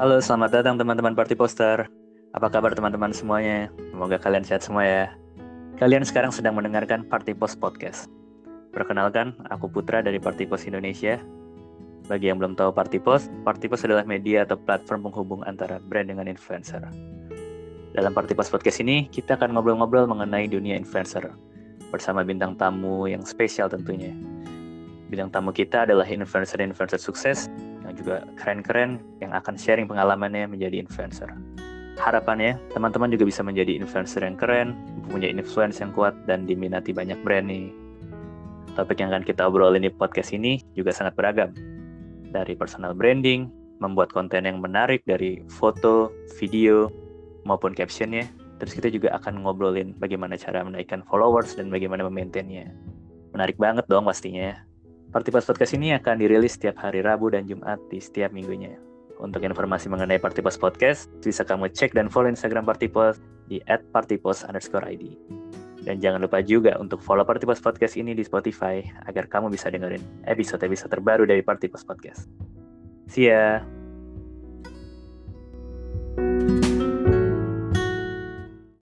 Halo, selamat datang teman-teman Party Poster. Apa kabar teman-teman semuanya? Semoga kalian sehat semua ya. Kalian sekarang sedang mendengarkan Party Post Podcast. Perkenalkan, aku Putra dari Party Post Indonesia. Bagi yang belum tahu Party Post, Party Post adalah media atau platform penghubung antara brand dengan influencer. Dalam Party Post Podcast ini, kita akan ngobrol-ngobrol mengenai dunia influencer bersama bintang tamu yang spesial tentunya. Bintang tamu kita adalah influencer-influencer sukses juga keren-keren yang akan sharing pengalamannya menjadi influencer. Harapannya, teman-teman juga bisa menjadi influencer yang keren, punya influence yang kuat, dan diminati banyak brand nih. Topik yang akan kita obrolin di podcast ini juga sangat beragam. Dari personal branding, membuat konten yang menarik dari foto, video, maupun captionnya. Terus kita juga akan ngobrolin bagaimana cara menaikkan followers dan bagaimana memaintainnya. Menarik banget dong pastinya. Party Post Podcast ini akan dirilis setiap hari Rabu dan Jumat di setiap minggunya. Untuk informasi mengenai Party Post Podcast, bisa kamu cek dan follow Instagram Party Post di @partypost underscore ID. Dan jangan lupa juga untuk follow Party Post Podcast ini di Spotify agar kamu bisa dengerin episode-episode terbaru dari Party Post Podcast. See ya!